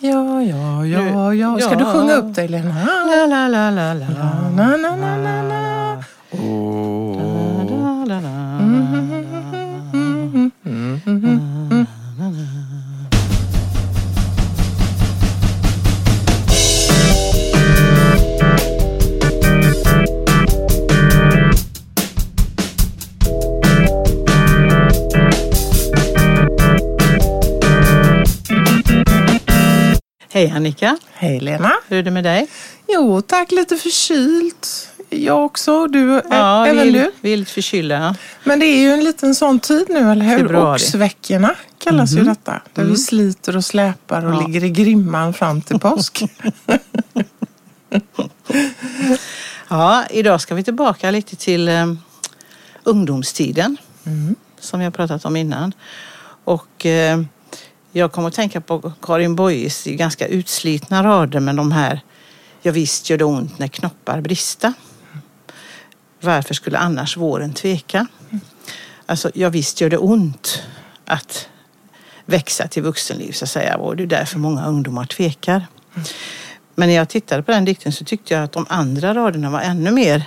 Ja, ja, ja, ja. Ska du sjunga upp dig, Lena? La, la, la, la, la. Na, na, na, na, na. Hej Annika, Hej, Lena. hur är det med dig? Jo, tack. Lite förkylt. Jag också. Du, Ja, även vi, du. vi är lite förkylda. Men det är ju en liten sån tid nu, eller hur? Oxveckorna kallas ju detta. Där vi sliter och släpar och Ja. ligger i grimman fram till påsk. Ja, idag ska vi tillbaka lite till eh, ungdomstiden som vi har pratat om innan. Och eh, jag kommer att tänka på Karin Boyes ganska utslitna rader med de här Ja visst gör det ont när knoppar brista. Varför skulle annars våren tveka? Alltså, ja visst gör det ont att växa till vuxenliv så att säga och det är därför många ungdomar tvekar. Men när jag tittade på den dikten så tyckte jag att de andra raderna var ännu mer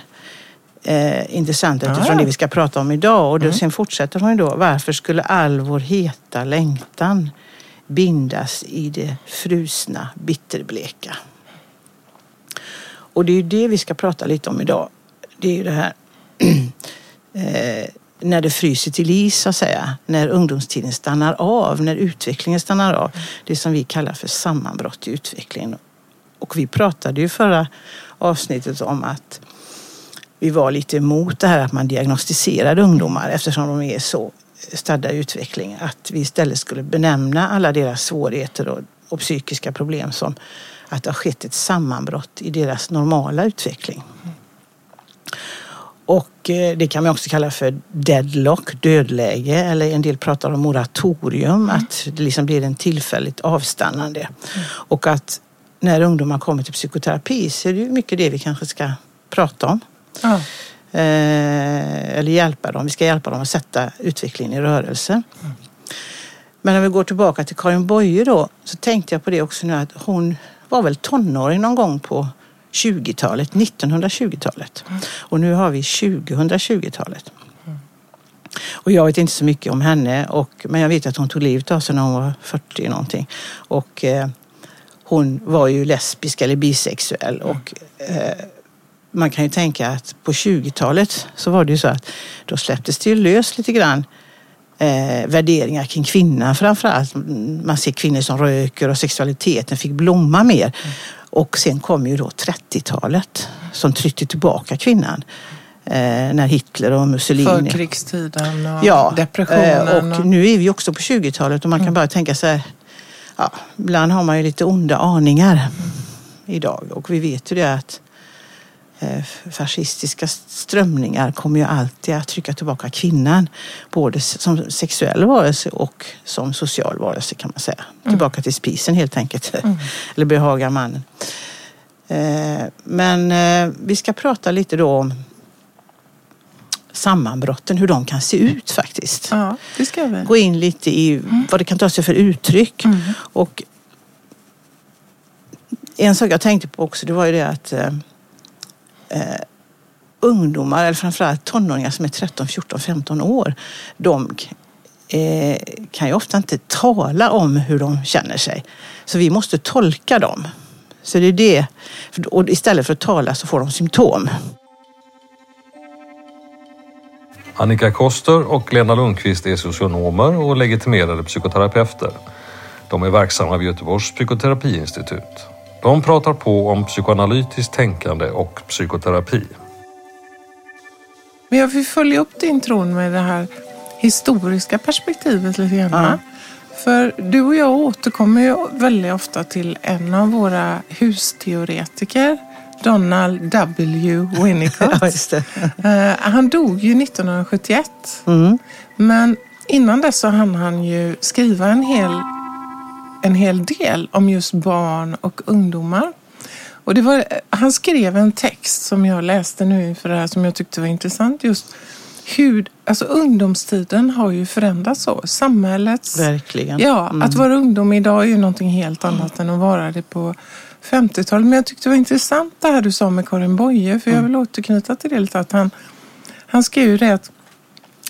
eh, intressanta utifrån ja. det vi ska prata om idag. Och då, sen fortsätter hon ju då. Varför skulle all vår heta längtan bindas i det frusna bitterbleka? Och det är ju det vi ska prata lite om idag. Det är ju det här eh, när det fryser till is så att säga. När ungdomstiden stannar av, när utvecklingen stannar av. Det som vi kallar för sammanbrott i utvecklingen. Och vi pratade ju förra avsnittet om att vi var lite emot det här att man diagnostiserade ungdomar eftersom de är så stadda utveckling. Att vi istället skulle benämna alla deras svårigheter och, och psykiska problem som att det har skett ett sammanbrott i deras normala utveckling. Och eh, det kan man också kalla för deadlock, dödläge, eller en del pratar om moratorium, att det liksom blir en tillfälligt avstannande. Och att när ungdomar kommer till psykoterapi så är det mycket det vi kanske ska prata om. Ja. Eh, eller hjälpa dem. Vi ska hjälpa dem att sätta utvecklingen i rörelse. Men om vi går tillbaka till Karin Boye då så tänkte jag på det också nu att hon var väl tonåring någon gång på 20-talet, 1920-talet. Och nu har vi 2020-talet. Och jag vet inte så mycket om henne, och, men jag vet att hon tog livet av sig när hon var 40 någonting. Och eh, hon var ju lesbisk eller bisexuell. Och, eh, man kan ju tänka att på 20-talet så var det ju så att då släpptes det ju lös lite grann eh, värderingar kring kvinnan framförallt. Man ser kvinnor som röker och sexualiteten fick blomma mer. Och sen kom ju då 30-talet som tryckte tillbaka kvinnan. Eh, när Hitler och Mussolini... Förkrigstiden och Ja, depressionen. eh, och nu är vi också på 20-talet och man kan bara tänka här, ja, ibland har man ju lite onda aningar idag och vi vet ju det att fascistiska strömningar kommer ju alltid att trycka tillbaka kvinnan. Både som sexuell varelse och som social varelse kan man säga. Tillbaka till spisen helt enkelt. Eller behaga mannen. Eh, Men eh, vi ska prata lite då om sammanbrotten, hur de kan se ut faktiskt Ja, det ska vi. gå in lite i vad det kan ta sig för uttryck. Och en sak jag tänkte på också det var ju det att eh, ungdomar, eller framförallt tonåringar som är 13, 14, 15 år, de eh, kan ju ofta inte tala om hur de känner sig. Så vi måste tolka dem. Så det är det. Och istället för att tala så får de symptom. Annika Koster och Lena Lundqvist är socionomer och legitimerade psykoterapeuter. De är verksamma vid Göteborgs psykoterapiinstitut. De pratar på om psykoanalytiskt tänkande och psykoterapi. Men jag vill följa upp din tron med det här historiska perspektivet lite grann. Ja. För du och jag återkommer ju väldigt ofta till en av våra husteoretiker, Donald W. Winnicott. Ja. Eh, han dog ju 1971. Mm. Men innan dess så hann han ju skriva en hel, en hel del om just barn och ungdomar. Och det var, han skrev en text som jag läste nu inför det här som jag tyckte var intressant. Just hur, alltså ungdomstiden har ju förändrats så. Samhällets... Verkligen. Ja, Mm. att vara ungdom idag är ju någonting helt annat än att vara det på 50-talet. Men jag tyckte det var intressant det här du sa med Karin Boye, för Mm. jag vill återknyta till det lite. Att han, han skrev ju det att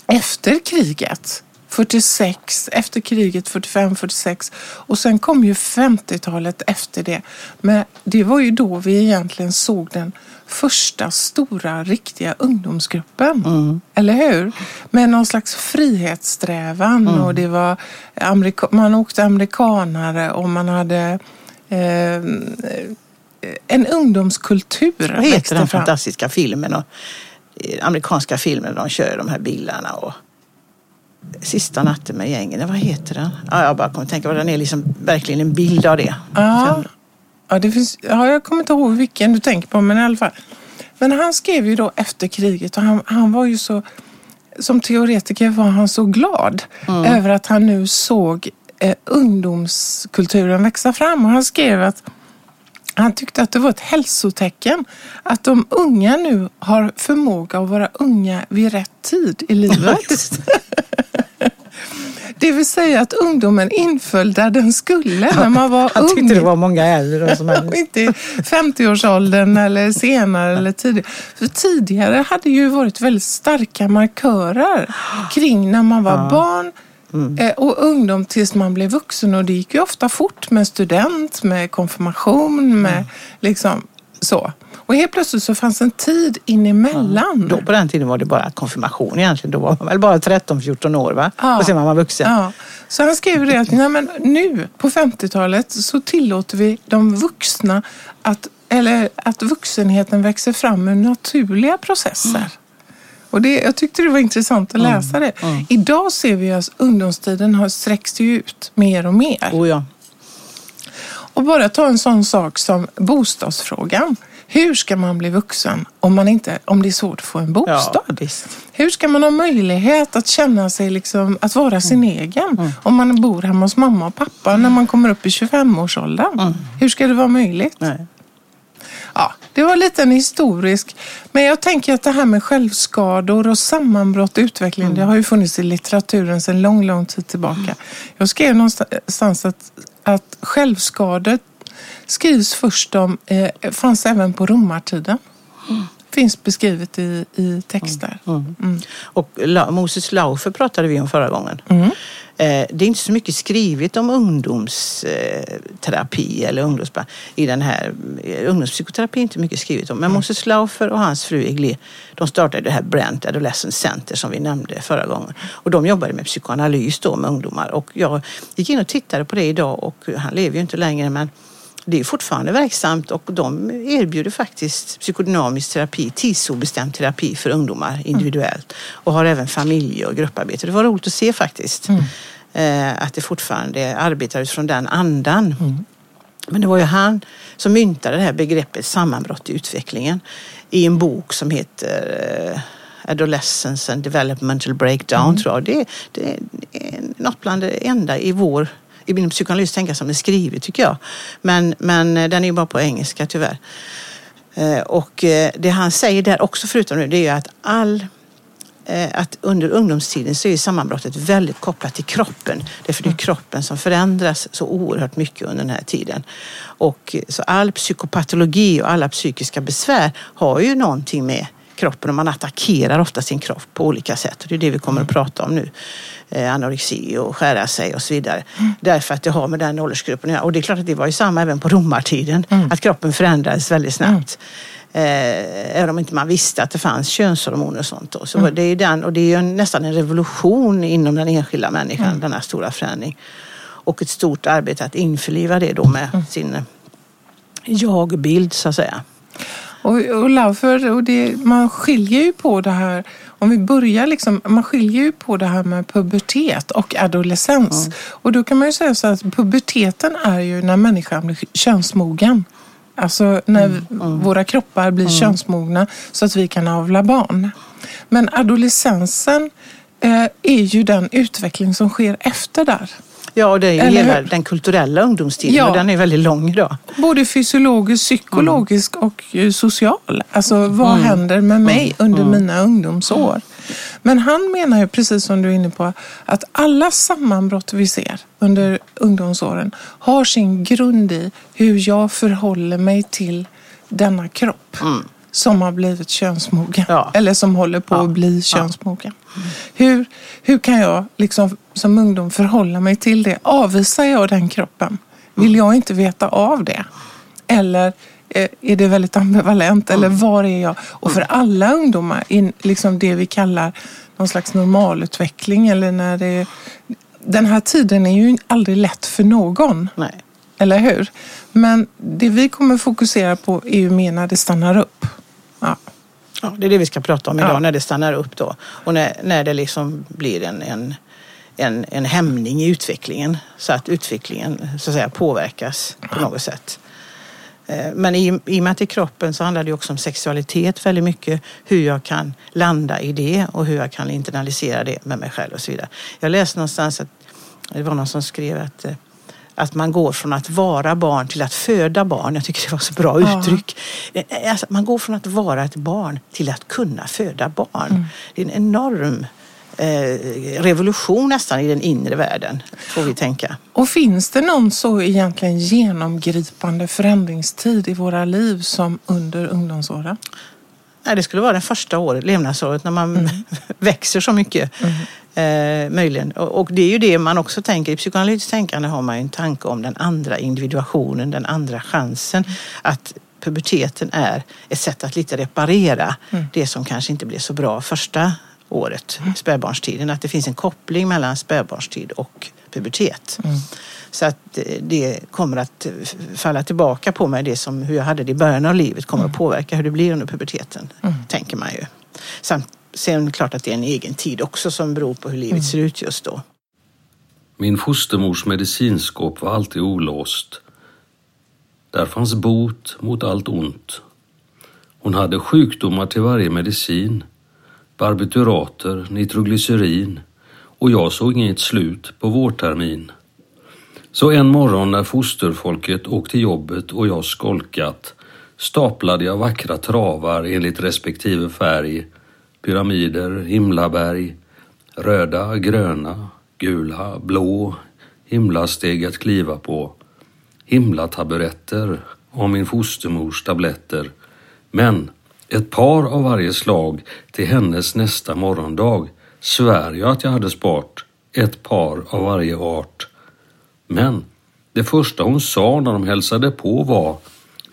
efter kriget 46, efter kriget 45, 46 och sen kom ju 50-talet efter det. Men det var ju då vi egentligen såg den första stora riktiga ungdomsgruppen. Mm. Eller hur? Med någon slags frihetssträvan Mm. och det var amerika- man åkte amerikanare och man hade eh, en ungdomskultur. Vad heter den fram. fantastiska filmen? Och, eh, amerikanska filmen de kör de här bilarna. Och, Sista natten med gängen, vad heter den? Ja, jag bara kommer att tänka på den är liksom verkligen en bild av det. Ja, Sen- ja, det finns, ja, jag kommer inte ihåg vilken du tänker på, men i alla fall. Men han skrev ju då efter kriget och han, han var ju så, som teoretiker var han så glad över att han nu såg eh, ungdomskulturen växa fram. Och han skrev att han tyckte att det var ett hälsotecken att de unga nu har förmåga att vara unga vid rätt tid i livet. Det vill säga att ungdomen inföll där den skulle när man var Han ung. tyckte det var många äldre som inte i 50-årsåldern eller senare eller tidigare. För tidigare hade ju varit väldigt starka markörer kring när man var barn eh, och ungdom tills man blev vuxen. Och det gick ju ofta fort med student, med konfirmation, med liksom så. Och helt plötsligt så fanns en tid in emellan. Då på den tiden var det bara konfirmation egentligen. Då var man väl bara 13-14 år va? Ja. Och sen var man vuxen. Ja. Så han skrev det att nej, men nu på 50-talet så tillåter vi de vuxna att, eller att vuxenheten växer fram med naturliga processer. Och det, jag tyckte det var intressant att läsa det. Idag ser vi att ungdomstiden har sträckts ut mer och mer. Oh, ja. Och bara ta en sån sak som bostadsfrågan. Hur ska man bli vuxen om, man inte, om det är svårt att få en bostad? Ja. Hur ska man ha möjlighet att känna sig, liksom, att vara sin Mm. egen om man bor hemma hos mamma och pappa när man kommer upp i 25-årsåldern? Hur ska det vara möjligt? Mm. Nej. Ja, det var lite en historisk. Men jag tänker att det här med självskador och sammanbrott i utveckling, Mm. det har ju funnits i litteraturen sedan lång, lång tid tillbaka. Jag skrev någonstans att, att självskador skrivs först om, eh, fanns även på romartiden. Finns beskrivet i, i texter. Mm. Och La- Moses Laufer pratade vi om förra gången. Eh, Det är inte så mycket skrivet om ungdomsterapi eller ungdomsba- i den här ungdomspsykoterapi är inte mycket skrivet om. Men Mm. Moses Laufer och hans fru Egli, de startade det här Brent Adolescent Center som vi nämnde förra gången. Och de jobbade med psykoanalys då med ungdomar. Och jag gick in och tittade på det idag och han lever ju inte längre men det är fortfarande verksamt och de erbjuder faktiskt psykodynamisk terapi, tidsobestämd terapi för ungdomar individuellt och har även familje och grupparbete. Det var roligt att se faktiskt eh, att det fortfarande arbetar utifrån den andan. Men det var ju han som myntade det här begreppet sammanbrott i utvecklingen i en bok som heter eh, Adolescence and Developmental Breakdown tror jag. Det, det är något bland det enda i vår i min psykoanalys tänka som är skrivet tycker jag. Men, men eh, den är ju bara på engelska tyvärr. Eh, Och eh, det han säger där också förutom det, det är ju att all att under ungdomstiden så är sammanbrottet väldigt kopplat till kroppen. Därför det är kroppen som förändras så oerhört mycket under den här tiden. Och så all psykopatologi och alla psykiska besvär har ju någonting med kroppen och man attackerar ofta sin kropp på olika sätt. Och det är det vi kommer att prata om nu. Eh, anorexi och skära sig och så vidare. Därför att det har med den åldersgruppen att göra. Och det är klart att det var ju samma även på romartiden. Att kroppen förändrades väldigt snabbt. Eh, även om inte man visste att det fanns könshormoner och sånt. Då. Så det är den, och det är ju en, nästan en revolution inom den enskilda människan, denna stora förändring. Och ett stort arbete att införliva det då med sin eh, jagbild så att säga. Och, och Laufer, och det, man skiljer ju på det här, om vi börjar liksom, man skiljer ju på det här med pubertet och adolescens. Och då kan man ju säga så att puberteten är ju när människan blir könsmogen. Alltså när våra kroppar blir könsmogna så att vi kan avla barn. Men adolescensen eh, är ju den utveckling som sker efter där. Ja, och det är ju Eller hela hur? den kulturella ungdomstiden Ja. och den är väldigt lång idag. Både fysiologisk, psykologisk och eh, social. Alltså vad händer med mig under mina ungdomsår? Men han menar ju, precis som du är inne på, att alla sammanbrott vi ser under ungdomsåren har sin grund i hur jag förhåller mig till denna kropp. Mm. Som har blivit könsmogen. Ja. Eller som håller på Ja. att bli könsmogen. Hur, hur kan jag liksom, som ungdom förhålla mig till det? Avvisar jag den kroppen? Vill jag inte veta av det? Eller eh, är det väldigt ambivalent? Eller var är jag? Och för alla ungdomar, in, liksom det vi kallar någon slags normalutveckling eller när det den här tiden är ju aldrig lätt för någon. Nej. Eller hur? Men det vi kommer fokusera på är ju mer när det stannar upp. Ja. Ja, det är det vi ska prata om idag, Ja. när det stannar upp då. Och när, när det liksom blir en, en, en, en hämning i utvecklingen. Så att utvecklingen så att säga, påverkas på något sätt. Eh, Men i, i och med att det är kroppen så handlar det också om sexualitet väldigt mycket. Hur jag kan landa i det och hur jag kan internalisera det med mig själv och så vidare. Jag läste någonstans att det var någon som skrev att, eh, att man går från att vara barn till att föda barn. Jag tycker det var så bra Ja. uttryck. Eh, Alltså, man går från att vara ett barn till att kunna föda barn. Det är en enorm eh, revolution nästan i den inre världen, får vi tänka. Och finns det någon så egentligen genomgripande förändringstid i våra liv som under ungdomsåren? Nej, det skulle vara det första året, levnadsåret, när man växer så mycket. Eh, möjligen. Och, och det är ju det man också tänker. I psykoanalytiskt tänkande har man ju en tanke om den andra individuationen, den andra chansen. Att puberteten är ett sätt att lite reparera det som kanske inte blev så bra första året, spädbarnstiden. Att det finns en koppling mellan spädbarnstid och pubertet. Så att eh, det kommer att falla tillbaka på mig, det som hur jag hade det i början av livet kommer att påverka hur det blir under puberteten, tänker man ju. Samt, sen klart att det är en egen tid också som beror på hur livet ser ut just då. Min fostermors medicinskåp var alltid olåst. Där fanns bot mot allt ont. Hon hade sjukdomar till varje medicin. Barbiturater, nitroglycerin och jag såg inget slut på vårtermin. Så en morgon när fosterfolket åkt till jobbet och jag skolkat staplade jag vackra travar enligt respektive färg. Pyramider, himlaberg, röda, gröna, gula, blå, himlasteg att kliva på, himlataburetter och min fostermors tabletter. Men ett par av varje slag till hennes nästa morgondag svär jag att jag hade spart ett par av varje art. Men det första hon sa när de hälsade på var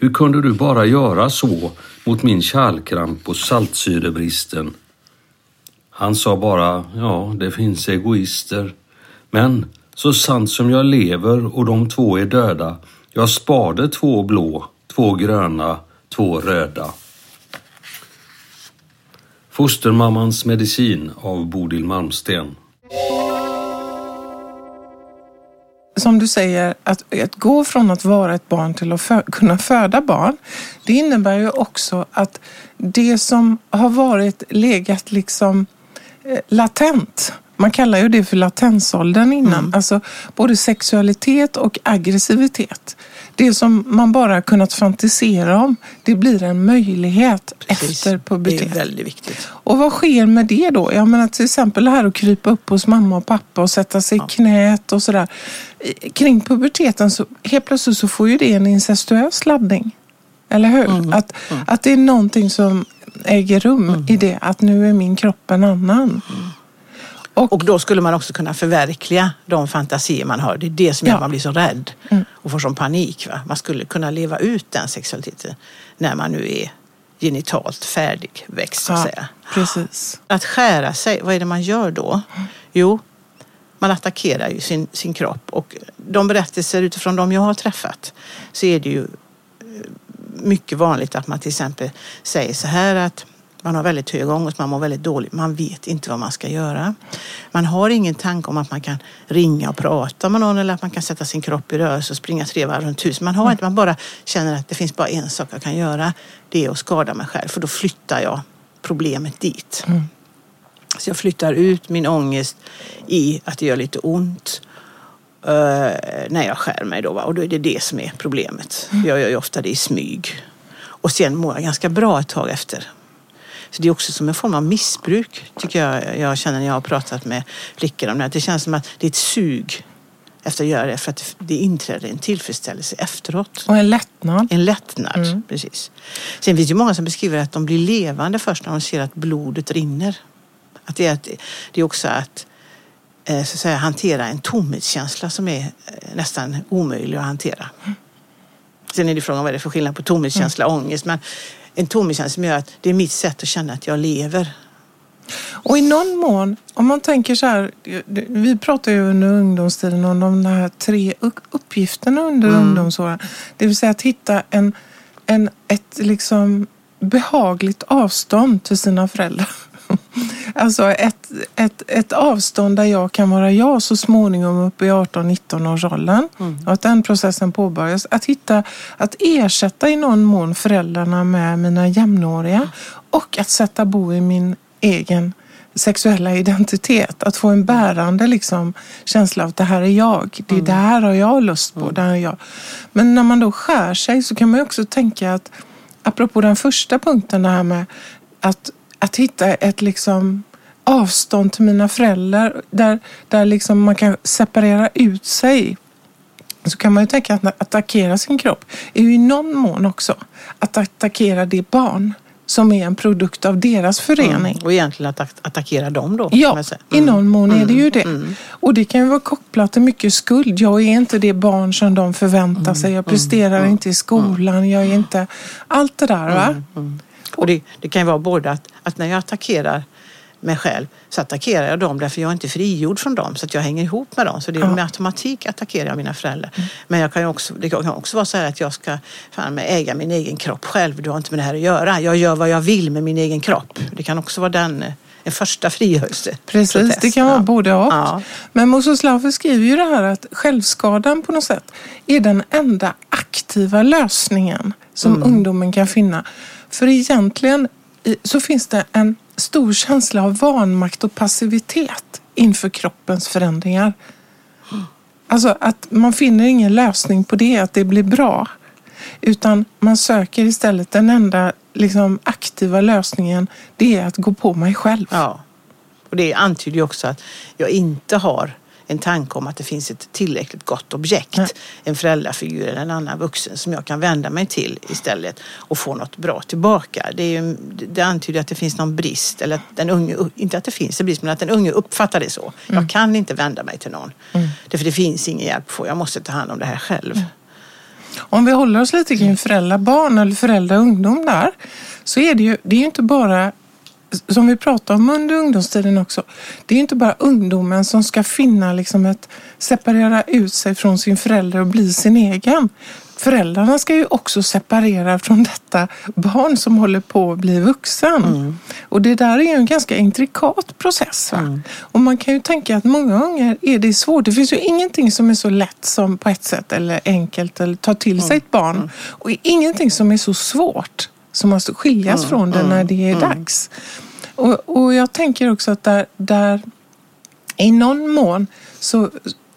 hur kunde du bara göra så mot min kärlkramp och saltsyrebristen? Han sa bara, ja, det finns egoister. Men så sant som jag lever och de två är döda, jag sparade två blå, två gröna, två röda. Fostermammans medicin av Bodil Malmsten som du säger, att, att gå från att vara ett barn till att fö, kunna föda barn, det innebär ju också att det som har varit legat liksom eh, latent, man kallar ju det för latensåldern innan, alltså både sexualitet och aggressivitet. Det som man bara kunnat fantisera om, det blir en möjlighet Precis. efter Det är väldigt viktigt. Och vad sker med det då? Jag menar till exempel det här att krypa upp hos mamma och pappa och sätta sig i knät och sådär. Kring puberteten så helt plötsligt så får ju det en incestuös laddning. Eller hur? Att, att det är någonting som äger rum i det att nu är min kropp en annan. Och, Och då skulle man också kunna förverkliga de fantasier man har. Det är det som gör Ja. att man blir så rädd och får sån panik. Va? Man skulle kunna leva ut den sexualiteten när man nu är genitalt färdigväxt så att ja, säga. precis. Att skära sig, vad är det man gör då? Jo, man attackerar ju sin, sin kropp och de berättelser utifrån de jag har träffat så är det ju eh, mycket vanligt att man till exempel säger så här att man har väldigt hög ångest, man mår väldigt dåligt, man vet inte vad man ska göra. Man har ingen tanke om att man kan ringa och prata med någon eller att man kan sätta sin kropp i rörelse och springa tre varv runt huset. Man har inte, man bara känner att det finns bara en sak jag kan göra, det är att skada mig själv för då flyttar jag problemet dit. Så jag flyttar ut min ångest i att det gör lite ont eh, när jag skär mig. Då, va? Och då är det det som är problemet. Jag gör ju ofta det i smyg. Och sen mår jag ganska bra ett tag efter. Så det är också som en form av missbruk, tycker jag jag känner när jag har pratat med flickor om det. Det känns som att det är ett sug efter att göra det för att det inträder en tillfredsställelse efteråt. Och en lättnad. En lättnad, precis. Sen finns det många som beskriver att de blir levande först när de ser att blodet rinner. Att det, är, att, det är också att, eh, så att säga, hantera en tomhetskänsla som är eh, nästan omöjlig att hantera. Sen är det frågan vad är det för skillnad på tomhetskänsla och ångest. Men en tomhetskänsla som gör att det är mitt sätt att känna att jag lever. Och i någon mån, om man tänker så här, vi pratar ju under ungdomstiden om de här tre uppgifterna under mm. ungdomsåren. Det vill säga att hitta en, en, ett liksom behagligt avstånd till sina föräldrar. Alltså ett, ett, ett avstånd där jag kan vara jag så småningom upp i 18-19 års åldern. Mm. Och att den processen påbörjas. Att hitta, att ersätta i någon mån föräldrarna med mina jämnåriga. Och att sätta bo i min egen sexuella identitet. Att få en bärande liksom, känsla av att det här är jag. Det, mm. det här har jag lust på. Mm. Det här är jag. Men när man då skär sig så kan man också tänka att apropå den första punkten det här med att, att hitta ett liksom avstånd till mina föräldrar där, där liksom man kan separera ut sig så kan man ju tänka att attackera sin kropp är ju i någon mån också att attackera det barn som är en produkt av deras förening. Mm. Och egentligen att attackera dem då? Ja, mm. i någon mån är det ju det. Mm. Och det kan ju vara kopplat till mycket skuld. Jag är inte det barn som de förväntar mm. sig. Jag presterar mm. inte i skolan. Jag är inte... Allt det där va? Och det, det, kan vara både att, att när jag attackerar mig själv så attackerar jag dem därför jag är inte frigjord från dem så att jag hänger ihop med dem. Så det är ja. med automatik attackerar jag mina föräldrar. Mm. Men jag kan också, det kan också vara så att jag ska fan, äga min egen kropp själv. Du har inte med det här att göra. Jag gör vad jag vill med min egen kropp. Det kan också vara den en första frigörelse. Precis, protest. det kan vara ja. både och. Ja. Men Moses skriver ju det här att självskadan på något sätt är den enda aktiva lösningen som mm. ungdomen kan finna. För egentligen så finns det en stor känsla av vanmakt och passivitet inför kroppens förändringar. Alltså att man finner ingen lösning på det, att det blir bra. Utan man söker istället den enda liksom, aktiva lösningen, det är att gå på mig själv. Ja, och det antyder ju också att jag inte har en tanke om att det finns ett tillräckligt gott objekt, Nej. en föräldrafigur eller en annan vuxen som jag kan vända mig till istället och få något bra tillbaka. Det, är ju, det antyder att det finns någon brist, eller att den unge, inte att det finns en brist, men att den unge uppfattar det så. Mm. Jag kan inte vända mig till någon, mm. därför det finns ingen hjälp att få. Jag måste ta hand om det här själv. Mm. Om vi håller oss lite kring föräldrar barn eller föräldrar ungdom där, så är det ju, det är ju inte bara som vi pratade om under ungdomstiden också, det är inte bara ungdomen som ska finna liksom ett separera ut sig från sin förälder och bli sin egen. Föräldrarna ska ju också separera från detta barn som håller på att bli vuxen. Mm. Och det där är en ganska intrikat process. Mm. Och man kan ju tänka att många gånger är det svårt. Det finns ju ingenting som är så lätt som på ett sätt eller enkelt eller ta till sig ett barn. Mm. Och ingenting som är så svårt som måste skiljas mm, från det mm, när det är mm. dags. Och, och jag tänker också att där, där i någon mån så,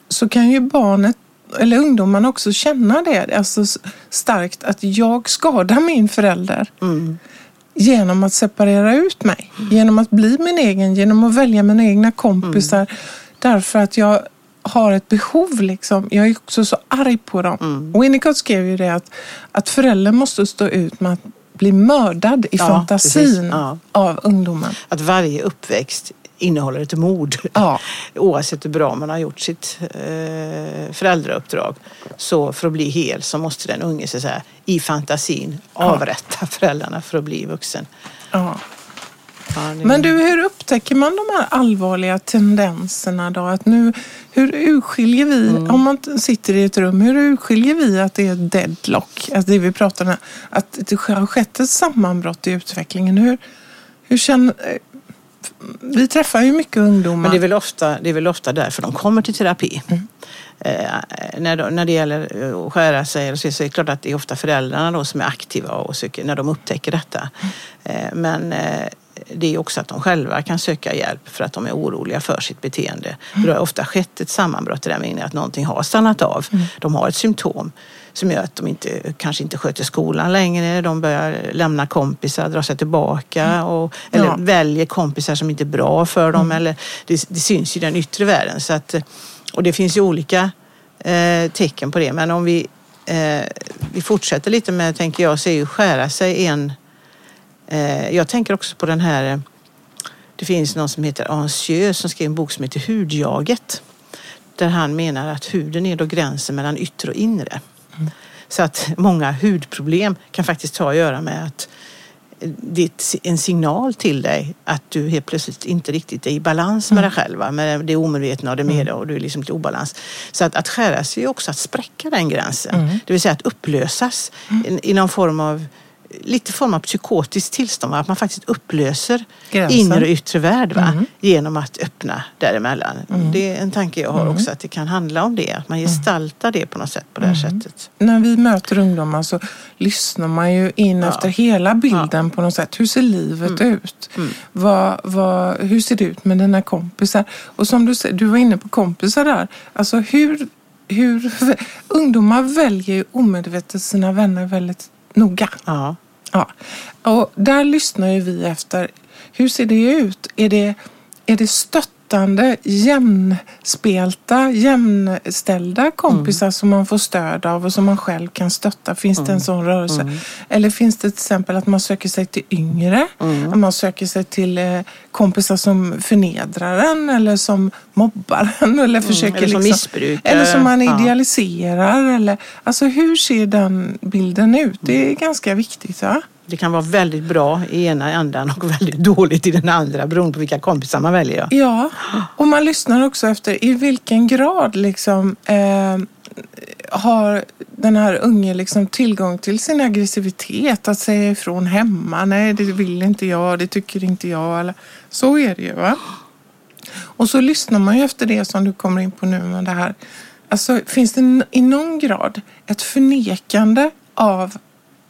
så kan ju barnet eller ungdomarna också känna det alltså starkt att jag skadar min förälder. Mm. Genom att separera ut mig. Genom att bli min egen, genom att välja mina egna kompisar. Mm. Därför att jag har ett behov. Liksom. Jag är också så arg på dem. Mm. Winnicott skrev ju det att, att föräldern måste stå ut med att bli mördad i ja, fantasin ja. av ungdomen. Att varje uppväxt innehåller ett mord. Ja. Oavsett hur bra man har gjort sitt eh, föräldrauppdrag. Så för att bli hel så måste den unge så säga, i fantasin avrätta föräldrarna för att bli vuxen. Ja. Men du, hur upptäcker man de här allvarliga tendenserna då? Att nu, hur urskiljer vi, mm. om man sitter i ett rum, hur urskiljer vi att det är deadlock? Alltså det vi pratar om, att det har skett ett sammanbrott i utvecklingen. Hur, hur känner, vi träffar ju mycket ungdomar. Men det är väl ofta, det är väl ofta därför de kommer till terapi. Mm. Eh, när, när det gäller att skära sig så är det klart att det är ofta föräldrarna då som är aktiva och söker, när de upptäcker detta. Mm. Eh, men eh, det är också att de själva kan söka hjälp för att de är oroliga för sitt beteende. Mm. Det har ofta skett ett sammanbrott i den meningen att någonting har stannat av. Mm. De har ett symptom som gör att de inte, kanske inte sköter skolan längre. De börjar lämna kompisar, dra sig tillbaka mm. och, eller ja. väljer kompisar som inte är bra för dem. Mm. Eller, det, det, syns i den yttre världen. Så att, och det finns ju olika eh, tecken på det. Men om vi, eh, vi fortsätter lite med, tänker jag, så är ju skära sig en... Eh, jag tänker också på den här... Det finns någon som heter Ancieux som skrev en bok som heter Hudjaget. Där han menar att huden är då gränsen mellan yttre och inre. Mm. Så att många hudproblem kan faktiskt ha att göra med att det är en signal till dig att du helt plötsligt inte riktigt är i balans med mm. dig själv. Med det omedvetna och det med mm. och du är liksom i obalans. Så att, att skära sig är också att spräcka den gränsen. Mm. Det vill säga att upplösas mm. i, i någon form av lite form av psykotiskt tillstånd. Att man faktiskt upplöser Gränsen. inre och yttre värld va? Mm. genom att öppna däremellan. Mm. Det är en tanke jag har mm. också att det kan handla om det. Att man mm. gestaltar det på något sätt på det här mm. sättet. När vi möter ungdomar så lyssnar man ju in ja. efter hela bilden ja. på något sätt. Hur ser livet mm. ut? Vad, vad, hur ser det ut med dina kompisar? Och som du du var inne på kompisar där. Alltså hur hur ungdomar väljer ju omedvetet sina vänner väldigt noga. Ja. Ja. Och där lyssnar ju vi efter, hur ser det ut? Är det, är det stöttande, jämnspelta, jämställda kompisar mm. som man får stöd av och som man själv kan stötta? Finns mm. det en mm. sån rörelse? Mm. Eller finns det till exempel att man söker sig till yngre? Mm. Att man söker sig till eh, kompisar som förnedrar en eller som mobbar en eller mm. försöker eller som liksom, missbrukar. Eller som man idealiserar. Ja. Eller, alltså hur ser den bilden ut? Det är ganska viktigt. Va? Det kan vara väldigt bra i ena ändan och väldigt dåligt i den andra beroende på vilka kompisar man väljer. Ja, och man lyssnar också efter i vilken grad liksom, eh, har den här unge liksom tillgång till sin aggressivitet, att säga ifrån hemma. Nej, det vill inte jag, det tycker inte jag. Eller, så är det ju. Va? Och så lyssnar man ju efter det som du kommer in på nu med det här. Alltså, finns det i någon grad ett förnekande av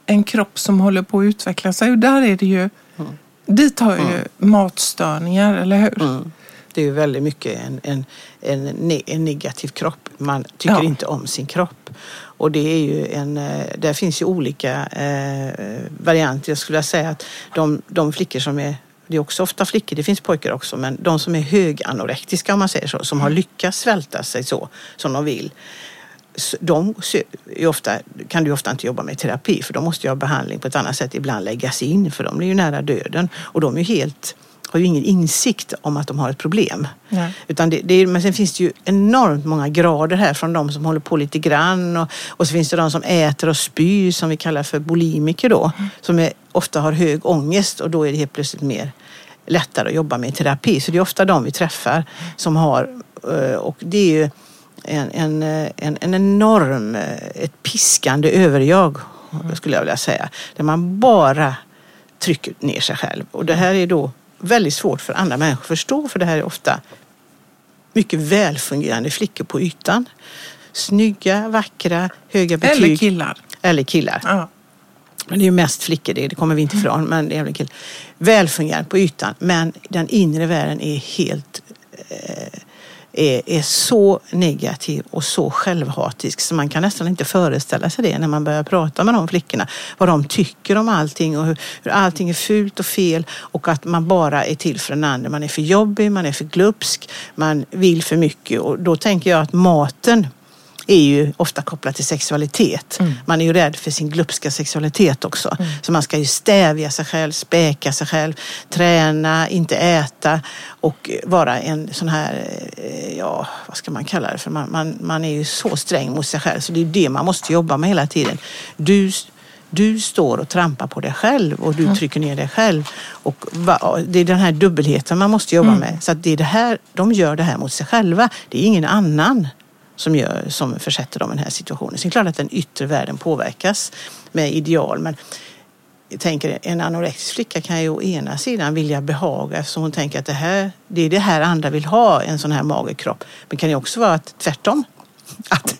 en kropp som håller på att utveckla sig? Och där är det ju, mm. dit har ju mm. matstörningar, eller hur? Mm. Det är ju väldigt mycket en, en, en, en negativ kropp. Man tycker ja. inte om sin kropp. Och det är ju en, eh, där finns ju olika eh, varianter. Jag skulle säga att de, de flickor som är det är också ofta flickor, det finns pojkar också, men de som är höganorektiska om man säger så, som har mm. lyckats svälta sig så som de vill. De är ofta, kan du ofta inte jobba med terapi för de måste ju ha behandling på ett annat sätt, ibland läggas in för de blir ju nära döden och de är ju helt har ju ingen insikt om att de har ett problem. Utan det, det, men sen finns det ju enormt många grader här från de som håller på lite grann och, och så finns det de som äter och spyr som vi kallar för bulimiker då. Mm. Som är, ofta har hög ångest och då är det helt plötsligt mer lättare att jobba med terapi. Så det är ofta de vi träffar som har, eh, och det är ju en, en, en, en enorm, eh, ett piskande överjag mm. skulle jag vilja säga. Där man bara trycker ner sig själv. Och det här är då väldigt svårt för andra människor att förstå för det här är ofta mycket välfungerande flickor på ytan. Snygga, vackra, höga betyg. Eller killar. Eller killar. Ja. Men det är ju mest flickor, det, det kommer vi inte ifrån. Men det är väl Välfungerande på ytan, men den inre världen är helt eh, är, är så negativ och så självhatisk så man kan nästan inte föreställa sig det när man börjar prata med de flickorna. Vad de tycker om allting och hur, hur allting är fult och fel och att man bara är till för den andra. Man är för jobbig, man är för glupsk, man vill för mycket och då tänker jag att maten är ju ofta kopplat till sexualitet. Mm. Man är ju rädd för sin glupska sexualitet också. Mm. Så man ska ju stävja sig själv, späka sig själv, träna, inte äta och vara en sån här, eh, ja vad ska man kalla det för? Man, man, man är ju så sträng mot sig själv så det är det man måste jobba med hela tiden. Du du står och trampar på dig själv och du trycker ner dig själv. Och det är den här dubbelheten man måste jobba mm. med. Så det är det här, de gör det här mot sig själva. Det är ingen annan som, gör, som försätter dem i den här situationen. Sen är det klart att den yttre världen påverkas med ideal. Men jag tänker, en anorektisk flicka kan ju å ena sidan vilja behaga eftersom hon tänker att det, här, det är det här andra vill ha, en sån här mager kropp. Men kan ju också vara att, tvärtom. Att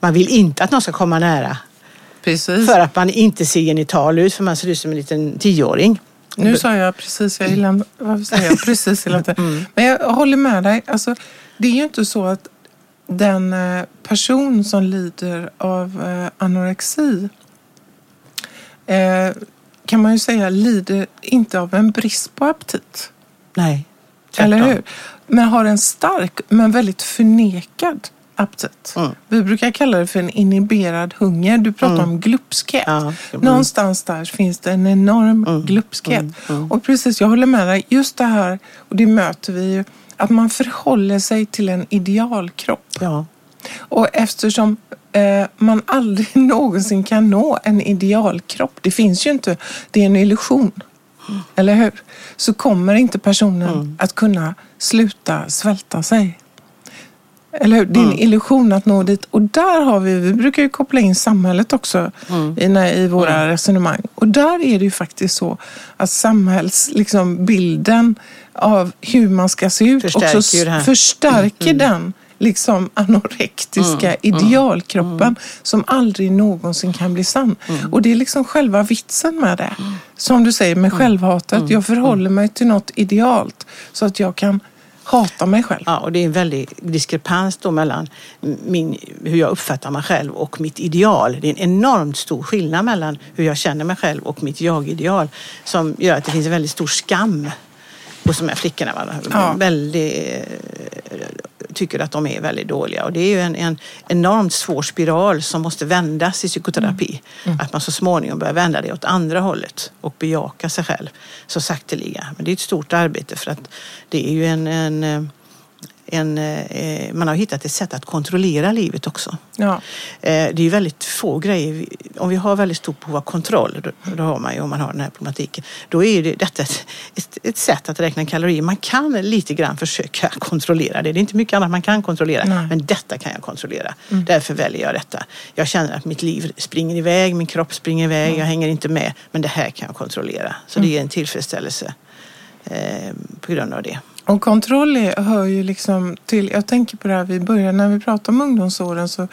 man vill inte att någon ska komma nära. Precis. För att man inte ser genital ut, för man ser ut som en liten tioåring. Nu sa jag precis, jag gillar, varför säger jag precis hela tiden? Men jag håller med dig. Alltså, det är ju inte så att den eh, person som lider av eh, anorexi eh, kan man ju säga lider inte av en brist på aptit. Nej, tvärtom. Eller hur? Men har en stark men väldigt förnekad aptit. Mm. Vi brukar kalla det för en inhiberad hunger. Du pratar om glupskhet. Ja, mm. Någonstans där finns det en enorm glupskhet. Och precis, jag håller med dig. Just det här, och det möter vi ju, att man förhåller sig till en idealkropp. Ja. Och eftersom eh, man aldrig någonsin kan nå en idealkropp, det finns ju inte, det är en illusion. Eller hur? Så kommer inte personen att kunna sluta svälta sig. Eller hur? Det är en illusion att nå dit. Och där har vi, vi brukar ju koppla in samhället också i, när, i våra resonemang. Och där är det ju faktiskt så att samhällsbilden liksom, av hur man ska se ut Förstärker också ju det här. förstärker den liksom anorektiska idealkroppen som aldrig någonsin kan bli sann. Och det är liksom själva vitsen med det. Som du säger med självhatet. Jag förhåller mig till något idealt så att jag kan hata mig själv. Ja, och det är en väldig diskrepans då mellan min, hur jag uppfattar mig själv och mitt ideal. Det är en enormt stor skillnad mellan hur jag känner mig själv och mitt jag-ideal som gör att det finns en väldigt stor skam hos de här flickorna. Va? Ja. Väldigt, eh, tycker att de är väldigt dåliga och det är ju en, en enormt svår spiral som måste vändas i psykoterapi. Att man så småningom börjar vända det åt andra hållet och bejaka sig själv så sakteliga. Men det är ett stort arbete för att det är ju en, en, eh, en eh, man har hittat ett sätt att kontrollera livet också. Ja. Eh, Det är väldigt få grejer. Om vi har väldigt stort behov av kontroll, då, då har man ju om man har den här problematiken, då är det, detta ett, ett, ett sätt att räkna kalorier. Man kan lite grann försöka kontrollera det. Det är inte mycket annat man kan kontrollera, Nej. men detta kan jag kontrollera. Därför väljer jag detta. Jag känner att mitt liv springer iväg, min kropp springer iväg, jag hänger inte med, men det här kan jag kontrollera. Så det är en tillfredsställelse eh, på grund av det. Och kontroll är, hör ju liksom till, jag tänker på det här vi började när vi pratade om ungdomsåren så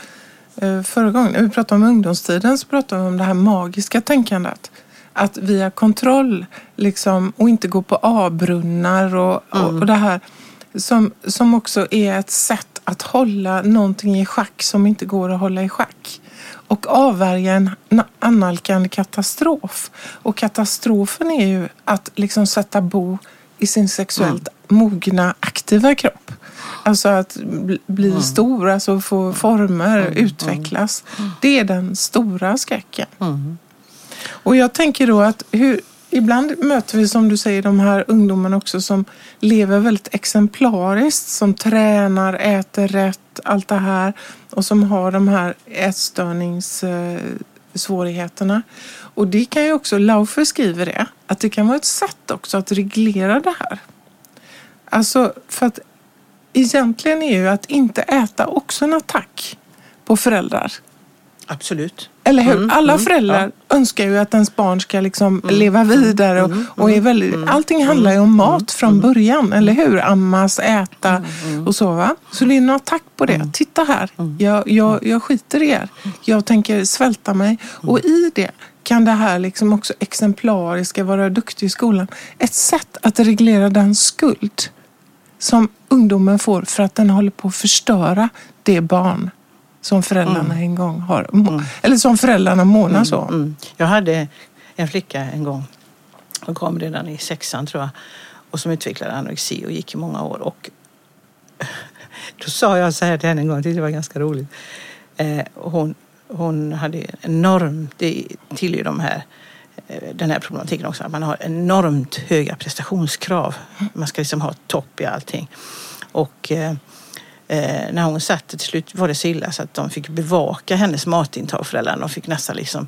eh, förra gången när vi pratade om ungdomstiden så pratade vi om det här magiska tänkandet. Att via kontroll liksom och inte gå på A-brunnar och, och, och det här som, som också är ett sätt att hålla någonting i schack som inte går att hålla i schack. Och avvärja en na- annalkande katastrof. Och katastrofen är ju att liksom sätta bo i sin sexuellt mogna, aktiva kropp. Alltså att bli, bli stor, alltså få former, utvecklas. Det är den stora skräcken. Och jag tänker då att hur, ibland möter vi som du säger de här ungdomarna också som lever väldigt exemplariskt, som tränar, äter rätt, allt det här och som har de här svårigheterna. Och det kan ju också, Laufer skriver det, att det kan vara ett sätt också att reglera det här. Alltså för att egentligen är ju att inte äta också en attack på föräldrar. Absolut. Eller hur? Mm, Alla mm, föräldrar önskar ju att ens barn ska liksom leva vidare och, och är väldigt, allting handlar ju om mat från början, eller hur? Ammas, äta och så va. Så en attack på det. Titta här, jag, jag, jag skiter i er. Jag tänker svälta mig. Och i det kan det här liksom också exemplariska, vara duktig i skolan, ett sätt att reglera den skuld som ungdomen får för att den håller på att förstöra det barn som föräldrarna en gång har, eller som föräldrarna månar så om. Mm. Jag hade en flicka en gång, hon kom redan i sexan tror jag, och som utvecklade anorexi och gick i många år. Och då sa jag så här till henne en gång, det var ganska roligt. Eh, hon, hon hade enormt, det tillhör de här eh, den här problematiken också, att man har enormt höga prestationskrav. Man ska liksom ha topp i allting. Och eh, eh, när hon satt till slut var det så illa så att de fick bevaka hennes matintag, föräldrarna. De fick nästan liksom,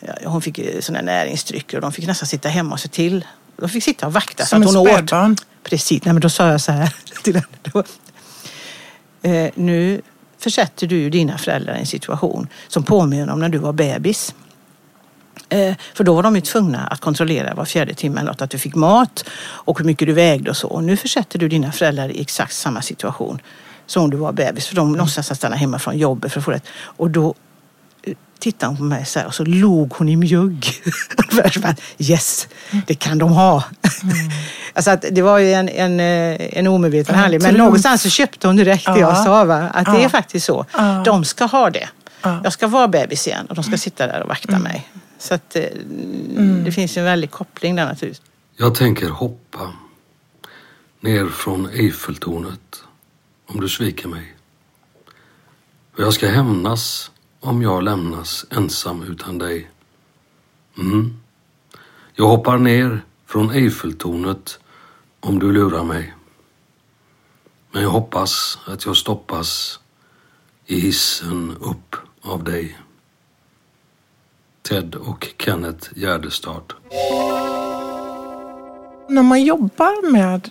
ja, hon fick eh, här näringsdrycker och de fick nästan sitta hemma och se till. De fick sitta och vakta så Som att ett hon åt. spädbarn. Precis, nej men då sa jag så här till henne. Eh, nu försätter du dina föräldrar i en situation som påminner om när du var bebis. Eh, för då var de ju tvungna att kontrollera var fjärde timme eller något, att du fick mat och hur mycket du vägde och så. Och nu försätter du dina föräldrar i exakt samma situation som om du var bebis. För de någonstans att stanna hemma från jobbet för att få det. Och då, eh, tittade hon på mig så här, och så låg hon i mjugg. yes, det kan de ha. Mm. alltså att det var ju en, en, en omedveten mm, handling. Men någonstans så köpte hon direkt det jag sa. Va? Att ja. det är faktiskt så. Ja. De ska ha det. Ja. Jag ska vara bebis igen och de ska sitta där och vakta mm. mig. Så att eh, mm. det finns en väldig koppling där naturligtvis. Jag tänker hoppa ner från Eiffeltornet om du sviker mig. Och jag ska hämnas om jag lämnas ensam utan dig. Mm. Jag hoppar ner från Eiffeltornet om du lurar mig. Men jag hoppas att jag stoppas i hissen upp av dig. Ted och Kenneth Gärdestad. När man jobbar med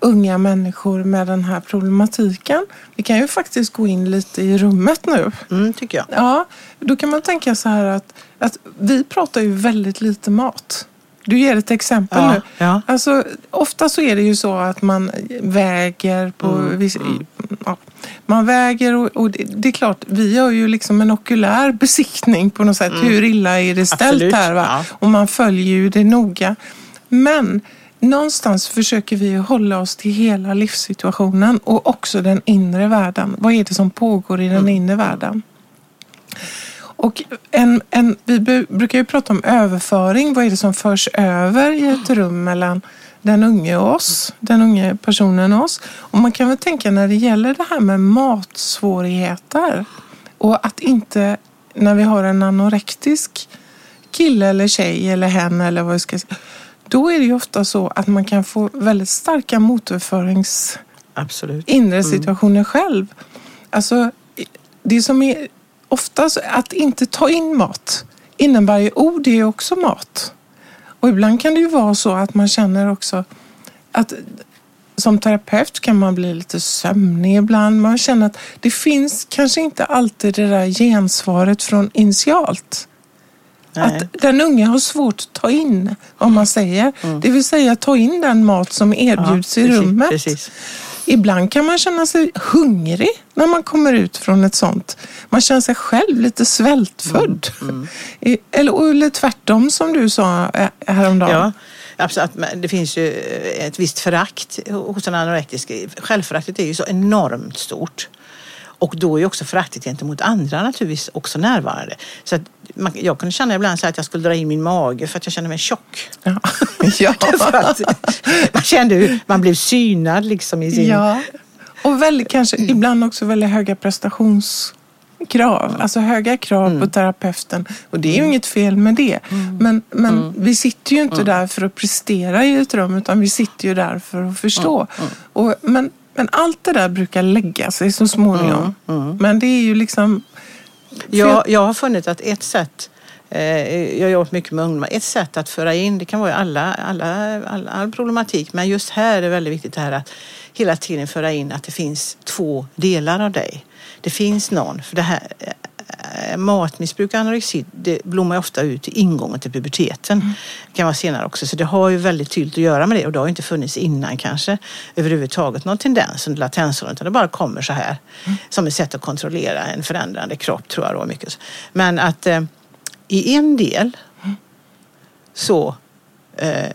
unga människor med den här problematiken. Vi kan ju faktiskt gå in lite i rummet nu. Mm, tycker jag. Ja, då kan man tänka så här att, att vi pratar ju väldigt lite mat. Du ger ett exempel ja, nu. Ja. Alltså, ofta så är det ju så att man väger på... Mm, viss, mm. Ja, man väger och, och det, det, är klart, vi har ju liksom en okulär besiktning på något sätt. Mm. Hur illa är det ställt Absolut, här? Va? Och man följer ju det noga. Men någonstans försöker vi hålla oss till hela livssituationen och också den inre världen. Vad är det som pågår i den mm. inre världen? Och en, en, vi brukar ju prata om överföring. Vad är det som förs över i ett rum mellan den unge och oss, den unge personen och oss? Och man kan väl tänka när det gäller det här med matsvårigheter och att inte, när vi har en anorektisk kille eller tjej eller hen eller vad vi ska säga då är det ju ofta så att man kan få väldigt starka motorförings Absolut. inre mm. situationer mm. själv. Alltså, det som är oftast att inte ta in mat innebär ju, oh det är också mat. Och ibland kan det ju vara så att man känner också att som terapeut kan man bli lite sömnig ibland. Man känner att det finns kanske inte alltid det där gensvaret från initialt. Att den unge har svårt att ta in vad man säger. Mm. Det vill säga ta in den mat som erbjuds ja, i precis, rummet. Precis. Ibland kan man känna sig hungrig när man kommer ut från ett sånt. Man känner sig själv lite svältfödd. Mm. Mm. Eller, eller tvärtom som du sa eh, häromdagen. Ja. Absolut, det finns ju ett visst förakt hos en anorektisk. Självföraktet är ju så enormt stort. Och då är också föraktet gentemot andra naturligtvis också närvarande. Så att man, jag kunde känna ibland så att jag skulle dra in min mage för att jag kände mig tjock. Ja. ja. man kände hur man blev synad liksom i sin... Ja. Och väldigt, kanske ibland också väldigt höga prestationskrav. Alltså höga krav mm. på terapeuten. Och det är ju mm. inget fel med det. Mm. Men, men mm. vi sitter ju inte mm. där för att prestera i ett rum utan vi sitter ju där för att förstå. Mm. Och, men men allt det där brukar lägga sig så småningom. Mm, mm. Men det är ju liksom... Jag, jag har funnit att ett sätt eh, jag har jobbat mycket med ungdomar. Ett sätt att föra in, det kan vara alla, alla, all, all problematik, men just här är det väldigt viktigt det här att hela tiden föra in att det finns två delar av dig. Det finns någon, för det här, matmissbruk och anorexi det blommar ofta ut i ingången till puberteten. Mm. Det kan vara senare också. Så det har ju väldigt tydligt att göra med det och det har inte funnits innan kanske överhuvudtaget någon tendens under latensåren utan det bara kommer så här mm. som ett sätt att kontrollera en förändrande kropp tror jag då mycket. Men att eh, i en del mm. så eh,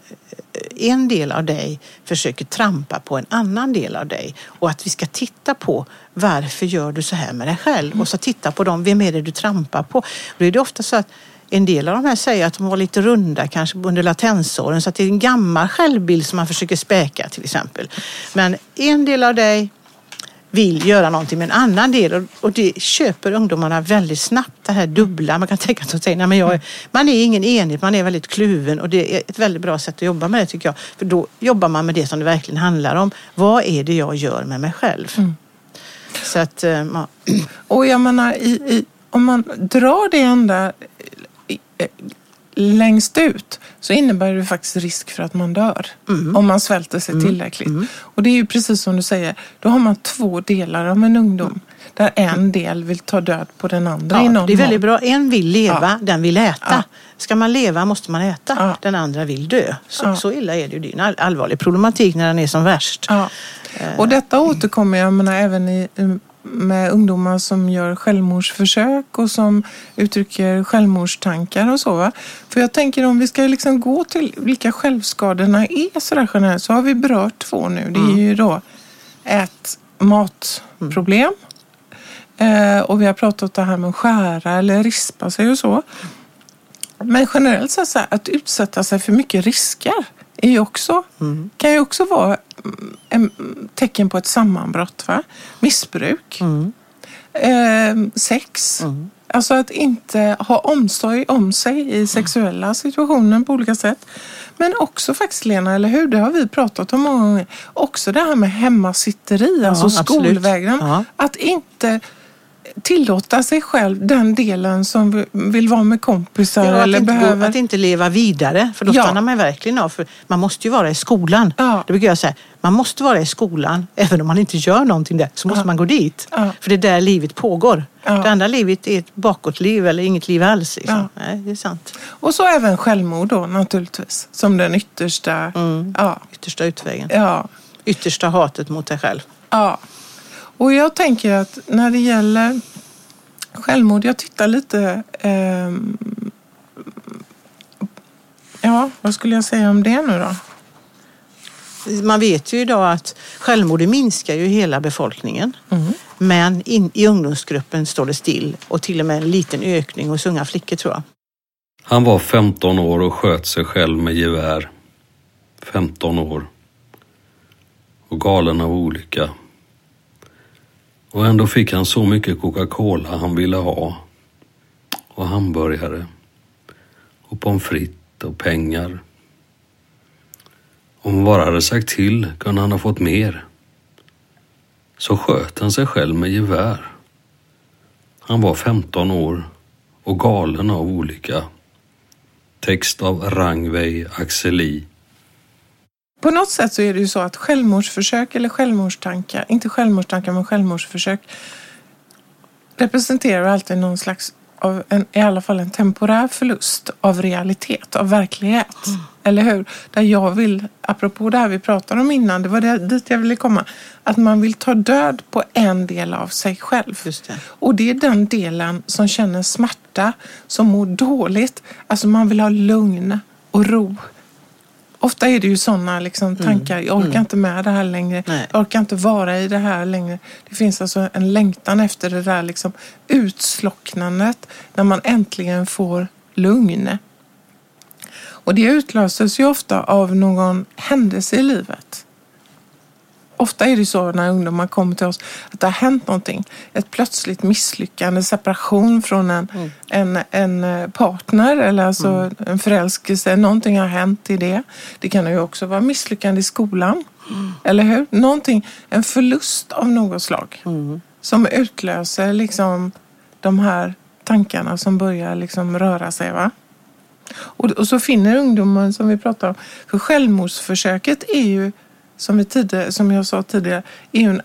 en del av dig försöker trampa på en annan del av dig och att vi ska titta på varför gör du så här med dig själv och så titta på dem, vem är det du trampar på? Då är det ofta så att en del av de här säger att de var lite runda kanske under latensåren så att det är en gammal självbild som man försöker späka till exempel. Men en del av dig vill göra någonting med en annan del och det köper ungdomarna väldigt snabbt det här dubbla. Man kan tänka sig att men jag, man är ingen enhet, man är väldigt kluven och det är ett väldigt bra sätt att jobba med det tycker jag. För då jobbar man med det som det verkligen handlar om. Vad är det jag gör med mig själv? Mm. Så att, ja. Eh, och jag menar, i, i, om man drar det ända längst ut så innebär det faktiskt risk för att man dör mm. om man svälter sig mm. tillräckligt. Mm. Och det är ju precis som du säger, då har man två delar av en ungdom där en del vill ta död på den andra ja, Det är väldigt bra. En vill leva, ja. den vill äta. Ja. Ska man leva måste man äta. Ja. Den andra vill dö. Så, så illa är det ju. Det är en allvarlig problematik när den är som värst. Och detta återkommer jag menar, även i med ungdomar som gör självmordsförsök och som uttrycker självmordstankar och så. Va? För jag tänker om vi ska liksom gå till vilka självskadorna är sådär generellt så har vi berört två nu. Det är ju då ett matproblem eh, och vi har pratat det här med att skära eller rispa sig och så. Men generellt sett så här, att utsätta sig för mycket risker är ju också, mm. kan ju också vara en tecken på ett sammanbrott. Va? Missbruk, mm. eh, sex. Mm. Alltså att inte ha omsorg om sig i sexuella situationer på olika sätt. Men också faktiskt Lena, eller hur? Det har vi pratat om många gånger. Också det här med hemmasitteri, ja, alltså skolvägran. Ja. Att inte tillåta sig själv den delen som vill vara med kompisar. Ja, eller behöver... inte gå, att inte leva vidare, för då ja. stannar man verkligen av. För man måste ju vara i skolan. Ja. Det brukar jag säga, man måste vara i skolan, även om man inte gör någonting där, så måste ja. man gå dit. För det är där livet pågår. Det andra livet är ett bakåtliv eller inget liv alls. Liksom. Nej, det är sant. Och så även självmord då naturligtvis, som den yttersta, mm. yttersta utvägen. Ja. Yttersta hatet mot dig själv. Ja. Och jag tänker att när det gäller självmord, jag tittar lite eh, Ja, vad skulle jag säga om det nu då? Man vet ju idag att självmord minskar ju hela befolkningen. Mm. Men in, i ungdomsgruppen står det still och till och med en liten ökning hos unga flickor tror jag. Han var 15 år och sköt sig själv med gevär. 15 år. Och galen av olycka. Och ändå fick han så mycket Coca-Cola han ville ha. Och hamburgare. Och pommes frites och pengar. Om hon bara hade sagt till kunde han ha fått mer. Så sköt han sig själv med gevär. Han var 15 år och galen av olycka. Text av Rangvej Axeli på något sätt så är det ju så att självmordsförsök eller självmordstankar, inte självmordstankar men självmordsförsök representerar alltid någon slags, av en, i alla fall en temporär förlust av realitet, av verklighet. Mm. Eller hur? Där jag vill, apropå det här vi pratade om innan, det var det, dit jag ville komma, att man vill ta död på en del av sig själv. Det. Och det är den delen som känner smärta, som mår dåligt. Alltså man vill ha lugn och ro Ofta är det ju sådana liksom, mm. tankar. Jag orkar mm. inte med det här längre. Nej. Jag orkar inte vara i det här längre. Det finns alltså en längtan efter det där liksom, utslocknandet när man äntligen får lugn. Och det utlöses ju ofta av någon händelse i livet. Ofta är det så när ungdomar kommer till oss att det har hänt någonting. Ett plötsligt misslyckande, separation från en, mm. en, en eh, partner eller alltså mm. en förälskelse. Någonting har hänt i det. Det kan ju också vara misslyckande i skolan. Mm. Eller hur? Någonting, en förlust av något slag. Mm. Som utlöser liksom de här tankarna som börjar liksom röra sig. Va? Och, och så finner ungdomen som vi pratar om. För självmordsförsöket är ju som, vi tidigare, som jag sa tidigare, är ju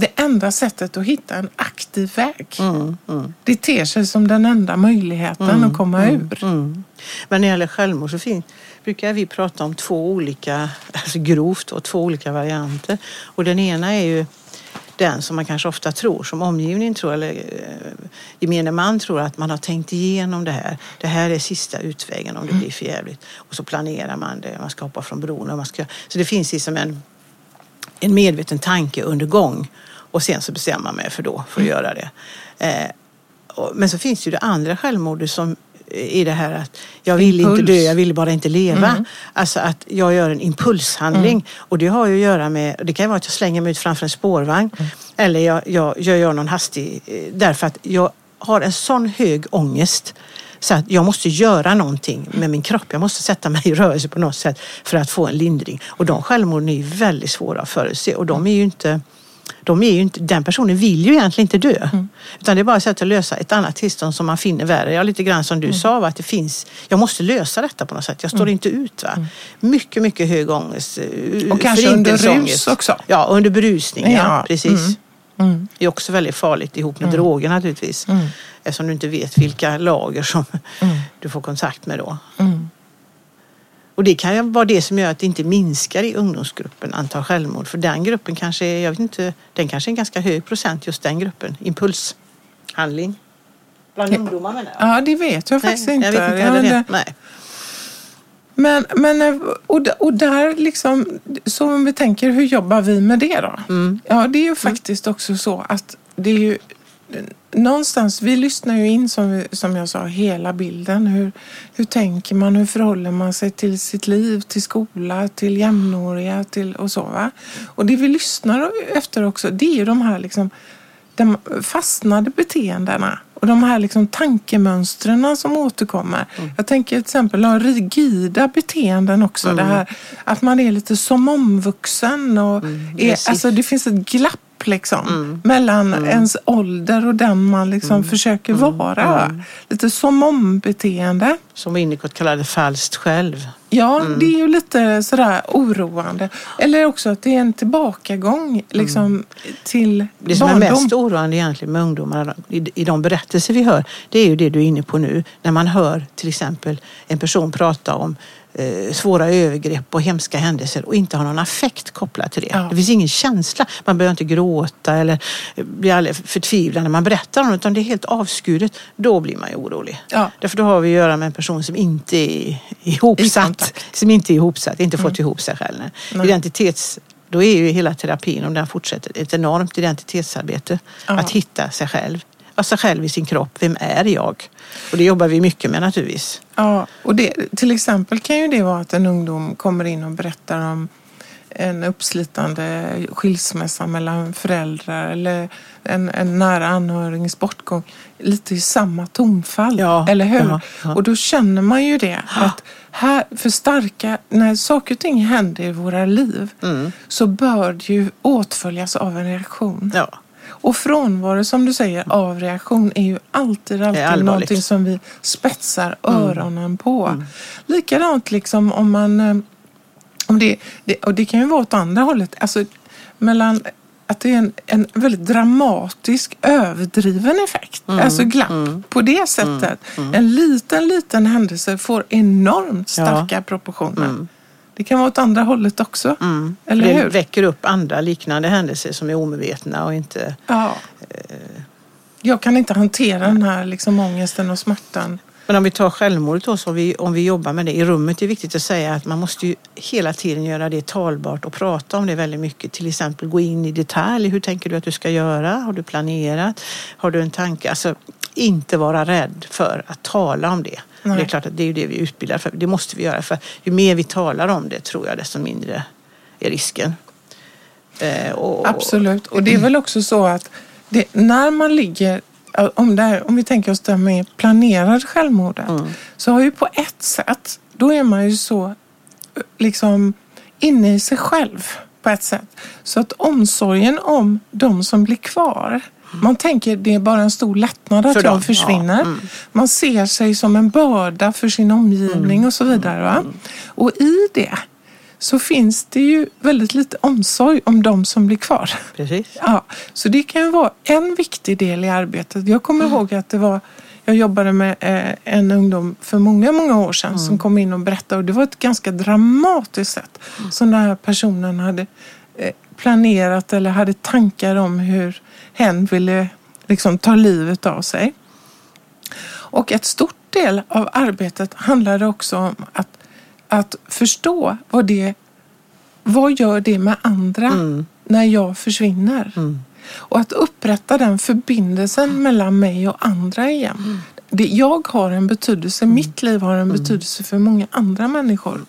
det enda sättet att hitta en aktiv väg. Mm, mm. Det ter sig som den enda möjligheten mm, att komma mm, ur. Mm. Men när det gäller självmord så finns, brukar vi prata om två olika, alltså grovt, och två olika varianter. Och den ena är ju den som man kanske ofta tror, som omgivningen tror, eller eh, gemene man tror att man har tänkt igenom det här. Det här är sista utvägen om det blir för jävligt. Och så planerar man det, man ska hoppa från bron. Och man ska, så det finns liksom en, en medveten tanke under gång. Och sen så bestämmer man mig för då, för att mm. göra det. Eh, och, men så finns ju det andra självmordet som i det här att jag vill Impuls. inte dö, jag vill bara inte leva. Mm. Alltså att jag gör en impulshandling. Mm. Och det har ju att göra med, det kan vara att jag slänger mig ut framför en spårvagn. Mm. Eller jag, jag, jag gör någon hastig, eh, därför att jag har en sån hög ångest så att jag måste göra någonting med min kropp. Jag måste sätta mig i rörelse på något sätt för att få en lindring. Och de självmorden är ju väldigt svåra att förutse och de är ju inte de är ju inte, den personen vill ju egentligen inte dö. Mm. Utan det är bara ett sätt att lösa ett annat tillstånd som man finner värre. Ja, lite grann som du mm. sa, att det finns, jag måste lösa detta på något sätt. Jag står mm. inte ut. Va? Mm. Mycket, mycket hög ångest. Eh, Och kanske under rus också? Ja, under berusning. Ja, ja precis. Mm. Mm. Det är också väldigt farligt ihop med mm. droger naturligtvis. Mm. Eftersom du inte vet vilka lager som mm. du får kontakt med då. Och det kan ju vara det som gör att det inte minskar i ungdomsgruppen antal självmord. För den gruppen kanske är, jag vet inte, den kanske är en ganska hög procent just den gruppen. Impulshandling. Bland ungdomar menar jag. Ja, det vet jag faktiskt Nej, inte. Jag vet inte Ja, men det. det- Nej. Men, men eh, och, och där liksom, så om vi tänker, hur jobbar vi med det då? Mm. Ja, det är ju faktiskt också så att det är ju någonstans, vi lyssnar ju in som, vi, som jag sa, hela bilden. Hur, hur tänker man, hur förhåller man sig till sitt liv, till skola, till jämnåriga till, och så. Va? Och det vi lyssnar efter också, det är ju de här liksom, de fastnade beteendena och de här liksom tankemönstren som återkommer. Jag tänker till exempel ha rigida beteenden också. Det här att man är lite som omvuxen och är, Yes. alltså det finns ett glapp liksom mellan ens ålder och den man liksom försöker vara. Lite som om-beteende. Som Winnicott kallade falskt själv. Ja, det är ju lite sådär oroande. Eller också att det är en tillbakagång liksom, till Det som barndom. är mest oroande egentligen med ungdomar i, i de berättelser vi hör, det är ju det du är inne på nu. När man hör till exempel en person prata om eh, svåra övergrepp och hemska händelser och inte har någon affekt kopplat till det. Ja. Det finns ingen känsla. Man behöver inte gråta eller bli alldeles förtvivlad när man berättar om det, utan det är helt avskuret. Då blir man ju orolig. Ja. Därför då har vi att göra med en person som inte är ihopsatt. Som inte är ihopsatt, inte fått ihop sig själv. Nej. Identitets då är ju hela terapin, om den fortsätter, ett enormt identitetsarbete. Ja. Att hitta sig själv. Ja, sig själv i sin kropp. Vem är jag? Och det jobbar vi mycket med naturligtvis. Ja, och det, till exempel kan ju det vara att en ungdom kommer in och berättar om en uppslitande skilsmässa mellan föräldrar eller en, en nära anhörigs bortgång. Lite i samma tonfall, Ja, eller hur? ja, ja. Och då känner man ju det. Att här, för starka, när saker och ting händer i våra liv Mm. så bör det ju åtföljas av en reaktion. Ja. Och frånvaro, som du säger, av reaktion är ju alltid, alltid någonting som vi spetsar öronen på. Likadant liksom om man... eh, Om det, det, och det kan ju vara åt andra hållet. Alltså, mellan att det är en, en väldigt dramatisk, överdriven effekt. Alltså glapp på det sättet. En liten, liten händelse får enormt starka proportioner. Det kan vara åt andra hållet också. Eller det hur? väcker upp andra liknande händelser som är omedvetna och inte... Ja. Jag kan inte hantera den här liksom ångesten och smärtan. Men om vi tar självmordet då, om vi, om vi jobbar med det i rummet, det är viktigt att säga att man måste ju hela tiden göra det talbart och prata om det väldigt mycket. Till exempel gå in i detalj. Hur tänker du att du ska göra? Har du planerat? Har du en tanke? Alltså inte vara rädd för att tala om det. Nej. Det är klart att det är det vi utbildar för. Det måste vi göra för ju mer vi talar om det tror jag desto mindre är risken. Eh, och, Absolut. Och det är väl också så att det, när man ligger, om, det här, om vi tänker oss det med planerad självmordet, så har ju på ett sätt, då är man ju så liksom inne i sig själv på ett sätt. Så att omsorgen om de som blir kvar, man tänker det är bara en stor lättnad att För jag dem, försvinner. ja. Mm. Man ser sig som en börda för sin omgivning och så vidare. Va? Och i det så finns det ju väldigt lite omsorg om de som blir kvar. Precis. Ja, så det kan ju vara en viktig del i arbetet. Jag kommer ihåg att det var jag jobbade med eh, en ungdom för många, många år sedan som kom in och berättade och det var ett ganska dramatiskt sätt som den här personen hade eh, planerat eller hade tankar om hur hen ville liksom ta livet av sig. Och ett stort del av arbetet handlade också om att, att förstå vad det vad gör det med andra när jag försvinner? Och att upprätta den förbindelsen mellan mig och andra igen. Det, jag har en betydelse, mitt liv har en betydelse för många andra människor.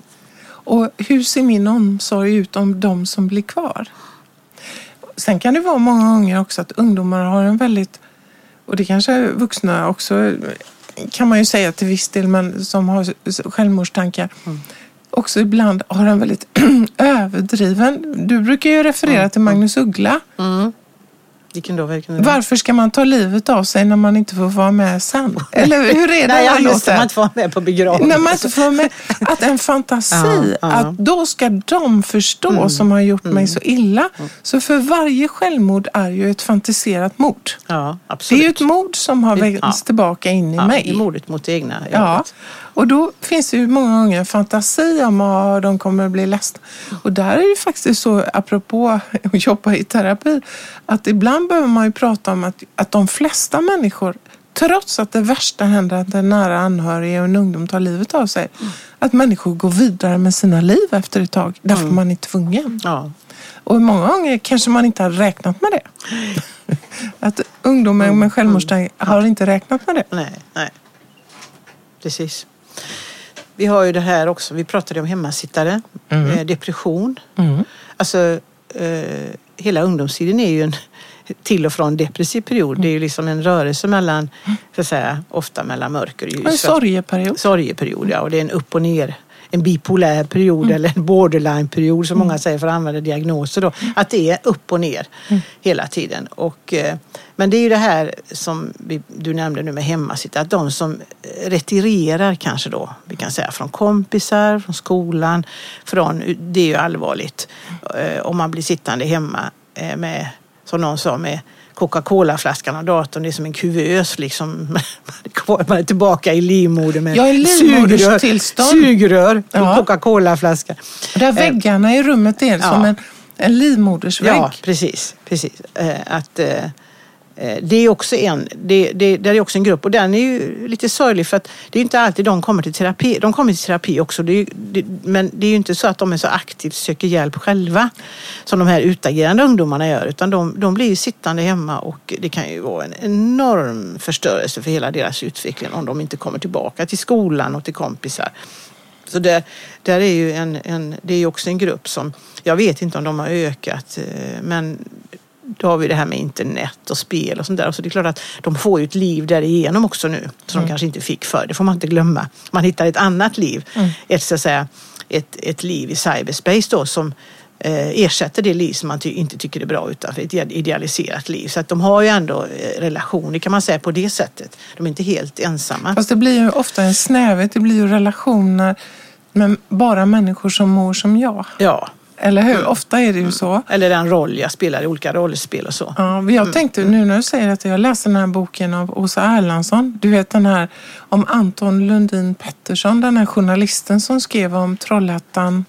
Och hur ser min omsorg ut om de som blir kvar? Sen kan det vara många gånger också att ungdomar har en väldigt, och det kanske är vuxna också kan man ju säga till viss del, men som har självmordstankar också ibland har en väldigt överdriven... Du brukar ju referera till Magnus Uggla. Vilken då? Vilken då? Varför ska man ta livet av sig när man inte får vara med sen? Eller hur är det Nej, här ja, just det, låten? man inte får vara med på begravningen. När man inte får vara med. Att en fantasi, Ja, att då ska de förstå som har gjort mig så illa. Så för varje självmord är ju ett fantiserat mord. Ja, Det är absolut. ju ett mord som har väckts Ja. tillbaka in i mig. det är mordet mot det egna Ja, jaget. Och då finns det ju många gånger en fantasi om att de kommer att bli ledsna. Och där är det ju faktiskt så, apropå att jobba i terapi, att ibland behöver man ju prata om att, att de flesta människor, trots att det värsta händer, att en nära anhörig och en ungdom tar livet av sig, att människor går vidare med sina liv efter ett tag, därför man är tvungen. Ja. Och många gånger kanske man inte har räknat med det. Att ungdomar med självmordstankar har inte räknat med det. Nej, nej. Precis. Vi har ju det här också, vi pratade om hemmasittare, eh, depression. Mm. Alltså, eh, hela ungdomstiden är ju en till och från depressiv period. Det är ju liksom en rörelse mellan, så att säga, ofta mellan mörker och En ljus. sorgeperiod. Sorgeperiod, ja. Och det är en upp och ner. En bipolär period Mm. eller en borderline-period som många säger för att använda diagnoser. Då. Att det är upp och ner Mm. hela tiden. Och, eh, men det är ju det här som vi, du nämnde nu med hemmasittare. Att de som retirerar kanske då, vi kan säga från kompisar, från skolan. Från, det är ju allvarligt eh, om man blir sittande hemma eh, med, som någon sa, med Coca-Cola-flaskan och datorn, det är som en kuvös liksom. Man är tillbaka i livmodern med Ja, sugrör på Ja. Coca-Cola-flaskan. Där väggarna i rummet är ja. som en, en livmodersvägg. Ja, precis. precis. Eh, Att, eh, eh, Eh, det är också en, det, det, det, är också en grupp och den är ju lite sorglig för att det är inte alltid de kommer till terapi. De kommer till terapi också, det är, det, men det är ju inte så att de är så aktivt söker hjälp själva som de här utagerande ungdomarna gör utan de, de blir ju sittande hemma och det kan ju vara en enorm förstörelse för hela deras utveckling om de inte kommer tillbaka till skolan och till kompisar. Så där, där är ju en, en, det är ju också en grupp som, jag vet inte om de har ökat, eh, men då har vi det här med internet och spel och sånt där. Så det är klart att de får ju ett liv därigenom också nu, som de kanske inte fick förr. Det får man inte glömma. Man hittar ett annat liv, ett, så att säga, ett, ett liv i cyberspace då som eh, ersätter det liv som man ty- inte tycker är bra utanför ett idealiserat liv. Så att de har ju ändå eh, relationer kan man säga på det sättet. De är inte helt ensamma. Fast det blir ju ofta en snävhet. Det blir ju relationer med bara människor som mår som jag. Ja, Eller hur? Ofta är det ju så. eller den roll jag spelar i olika rollspel och så. Ja, jag tänkte nu när du säger att jag läste den här boken av Åsa Erlandsson. Du vet den här om Anton Lundin Pettersson, den här journalisten som skrev om Trollhättan.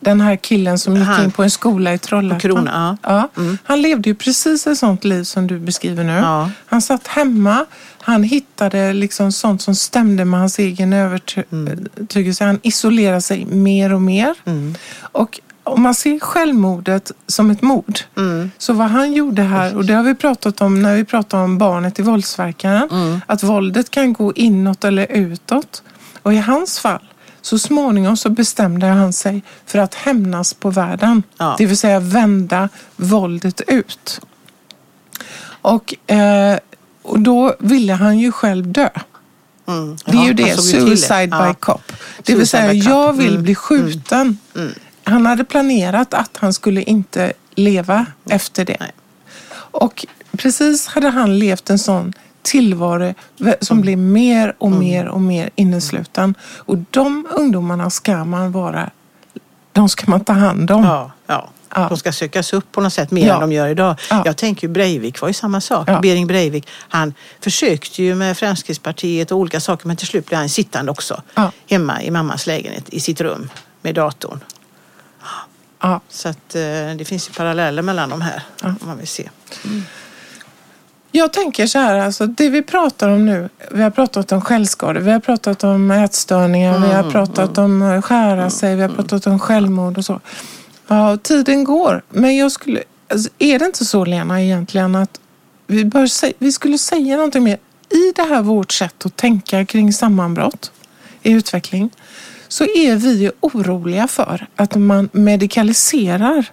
Den här killen som gick Han- in på en skola i Trollhättan. Krona, ja. Ja, Han levde ju precis ett sånt liv som du beskriver nu. Ja. Han satt hemma, han hittade liksom sånt som stämde med hans egen övertygelse. Han isolerade sig mer och mer. Och om man ser självmordet som ett mord, så vad han gjorde här, och det har vi pratat om när vi pratar om barnet i våldsverkaren, att våldet kan gå inåt eller utåt. Och i hans fall, så småningom så bestämde han sig för att hämnas på världen. Ja. Det vill säga vända våldet ut. Och, eh, och då ville han ju själv dö. Mm. Det är Ja, ju det, suicide Ja. by cop. Det vill säga, jag vill Mm. bli skjuten. Han hade planerat att han skulle inte leva efter det. Nej. Och precis hade han levt en sån tillvaro som blev mer och mer och mer innesluten. Och de ungdomarna ska man vara, de ska man ta hand om. Ja, ja. Ja. De ska sökas upp på något sätt mer Ja. än de gör idag. Ja. Jag tänker ju Breivik var ju samma sak. Ja. Bering Breivik. Han försökte ju med Fremskrittspartiet och olika saker men till slut blev han sittande också. Hemma i mammas lägenhet i sitt rum med datorn. Så att eh, det finns ju paralleller mellan de här. Om man vill se. Jag tänker så här, alltså, det vi pratar om nu, vi har pratat om självskador, vi har pratat om ätstörningar, vi har pratat om eh, skära sig, vi har pratat om självmord och så. Ja, tiden går, men jag skulle, alltså, är det inte så Lena egentligen att vi, bör, vi skulle säga någonting mer i det här vårt sätt att tänka kring sammanbrott i utveckling så är vi ju oroliga för att man medikaliserar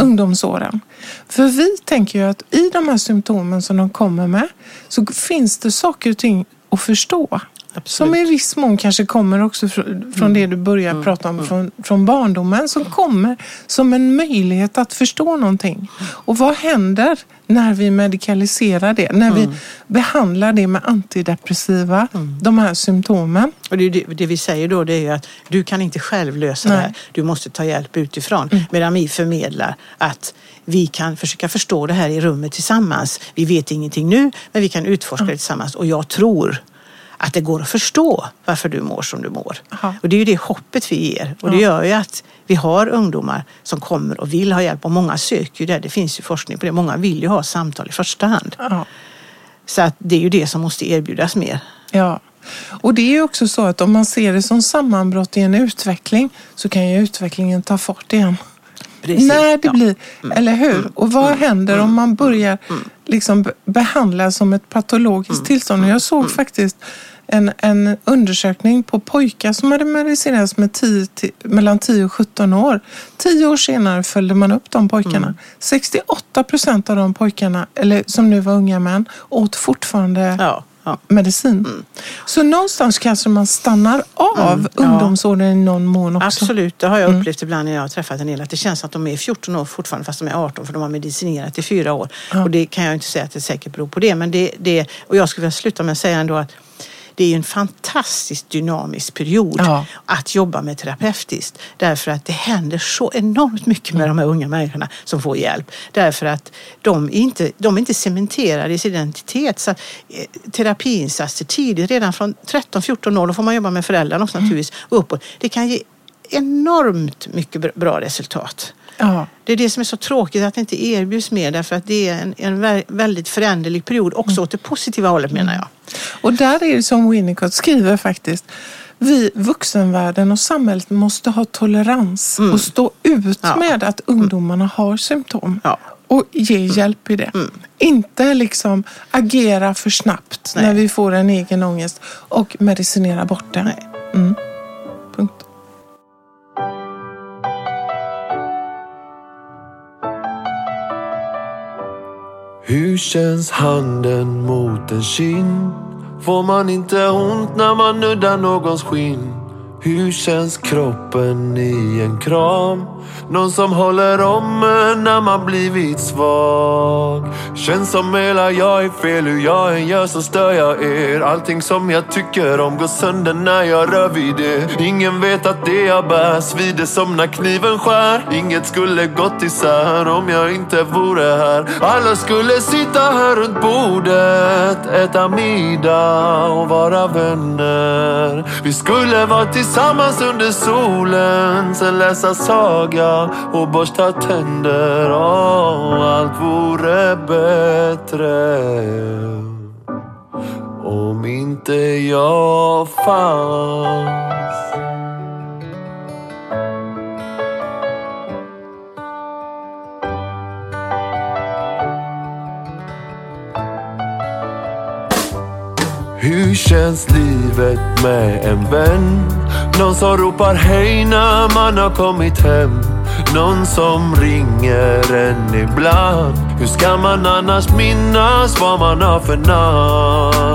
ungdomsåren. För vi tänker ju att i de här symptomen som de kommer med så finns det saker och ting att förstå. Som i viss mån kanske kommer också från, från det du börjar prata om från, från barndomen. Som kommer som en möjlighet att förstå någonting. Och vad händer när vi medikaliserar det? När vi behandlar det med antidepressiva, de här symptomen. Och det, det, det vi säger då det är ju att du kan inte själv lösa det Nej. här. Du måste ta hjälp utifrån. Medan vi förmedlar att vi kan försöka förstå det här i rummet tillsammans. Vi vet ingenting nu, men vi kan utforska det tillsammans. Och jag tror att det går att förstå varför du mår som du mår. Ja. Och det är ju det hoppet vi ger. Och det gör ju att vi har ungdomar som kommer och vill ha hjälp. Och många söker ju det. Det finns ju forskning på det. Många vill ju ha samtal i första hand. Ja. Så att det är ju det som måste erbjudas mer. Ja, och det är ju också så att om man ser det som sammanbrott i en utveckling så kan ju utvecklingen ta fart igen. Precis. När det Ja. blir, eller hur? Och vad händer om man börjar liksom be- behandla som ett patologiskt tillstånd? Och jag såg faktiskt en, en undersökning på pojkar som hade medicinerats med 10 till, mellan 10 och 17 år. Tio år senare följde man upp de pojkarna. 68 procent av de pojkarna, eller som nu var unga män, åt fortfarande Ja, ja. medicin. Så någonstans kanske man stannar av Mm, ja. ungdomsåren i någon mån också. Absolut, det har jag upplevt ibland när jag har träffat en del. Att det känns som att de är 14 år fortfarande fast de är 18 för de har medicinerat i fyra år. Ja. Och det kan jag inte säga att det säkert beror på det. Men det, det, och jag skulle vilja sluta med att säga ändå att det är en fantastiskt dynamisk period Ja. att jobba med terapeutiskt. Därför att det händer så enormt mycket med de här unga människorna som får hjälp. Därför att de är inte, de är inte cementerade i sin identitet. Så eh, terapiinsatser tidigt, redan från 13-14 år, då får man jobba med föräldrarna också naturligtvis, och uppåt. Det kan ge enormt mycket br- bra resultat. Ja. Det är det som är så tråkigt att det inte erbjuds mer därför att det är en, en vä- väldigt föränderlig period också åt det positiva hållet menar jag. Och där är det som Winnicott skriver faktiskt. Vi, vuxenvärlden och samhället måste ha tolerans och stå ut Mm. Ja. med att ungdomarna har symptom. Ja. Och ge hjälp i det. Inte liksom agera för snabbt Nej. när vi får en egen ångest och medicinera bort den. Mm. Hur känns handen mot en kind? Får man inte ont när man nuddar någons skinn? Hur känns kroppen i en kram? Någon som håller om en när man blivit svag. Känns som hela jag är fel, hur jag än gör så stör jag er. Allting som jag tycker om går sönder när jag rör vid det. Ingen vet att det jag bär svider som när kniven skär. Inget skulle gått isär om jag inte vore här. Alla skulle sitta här runt bordet, äta middag och vara vänner. Vi skulle vara tillsammans under solen, sen läsa saga och borsta tänder. Åh, allt vore bättre om inte jag fanns. Hur känns livet med en vän? Någon som ropar hej när man har kommit hem. Någon som ringer en ibland. Hur ska man annars minnas vad man har för namn?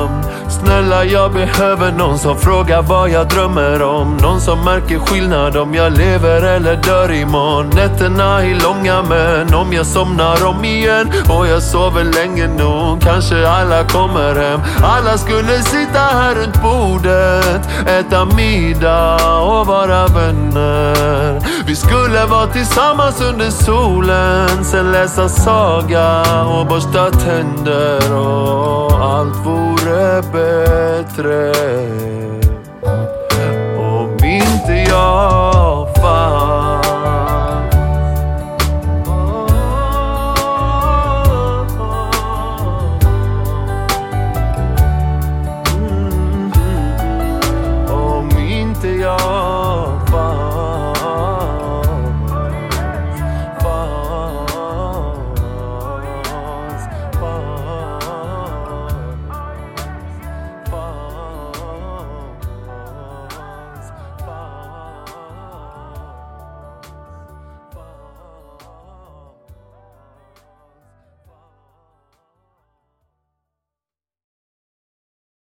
Snälla jag behöver någon som frågar vad jag drömmer om. Någon som märker skillnad om jag lever eller dör imorgon. Nätterna är långa men om jag somnar om igen och jag sover länge nog kanske alla kommer hem. Alla skulle sitta här runt bordet, äta middag och vara vänner. Vi skulle vara tillsammans under solen, sen läsa saga och borsta tänder och allt vore bäst bättre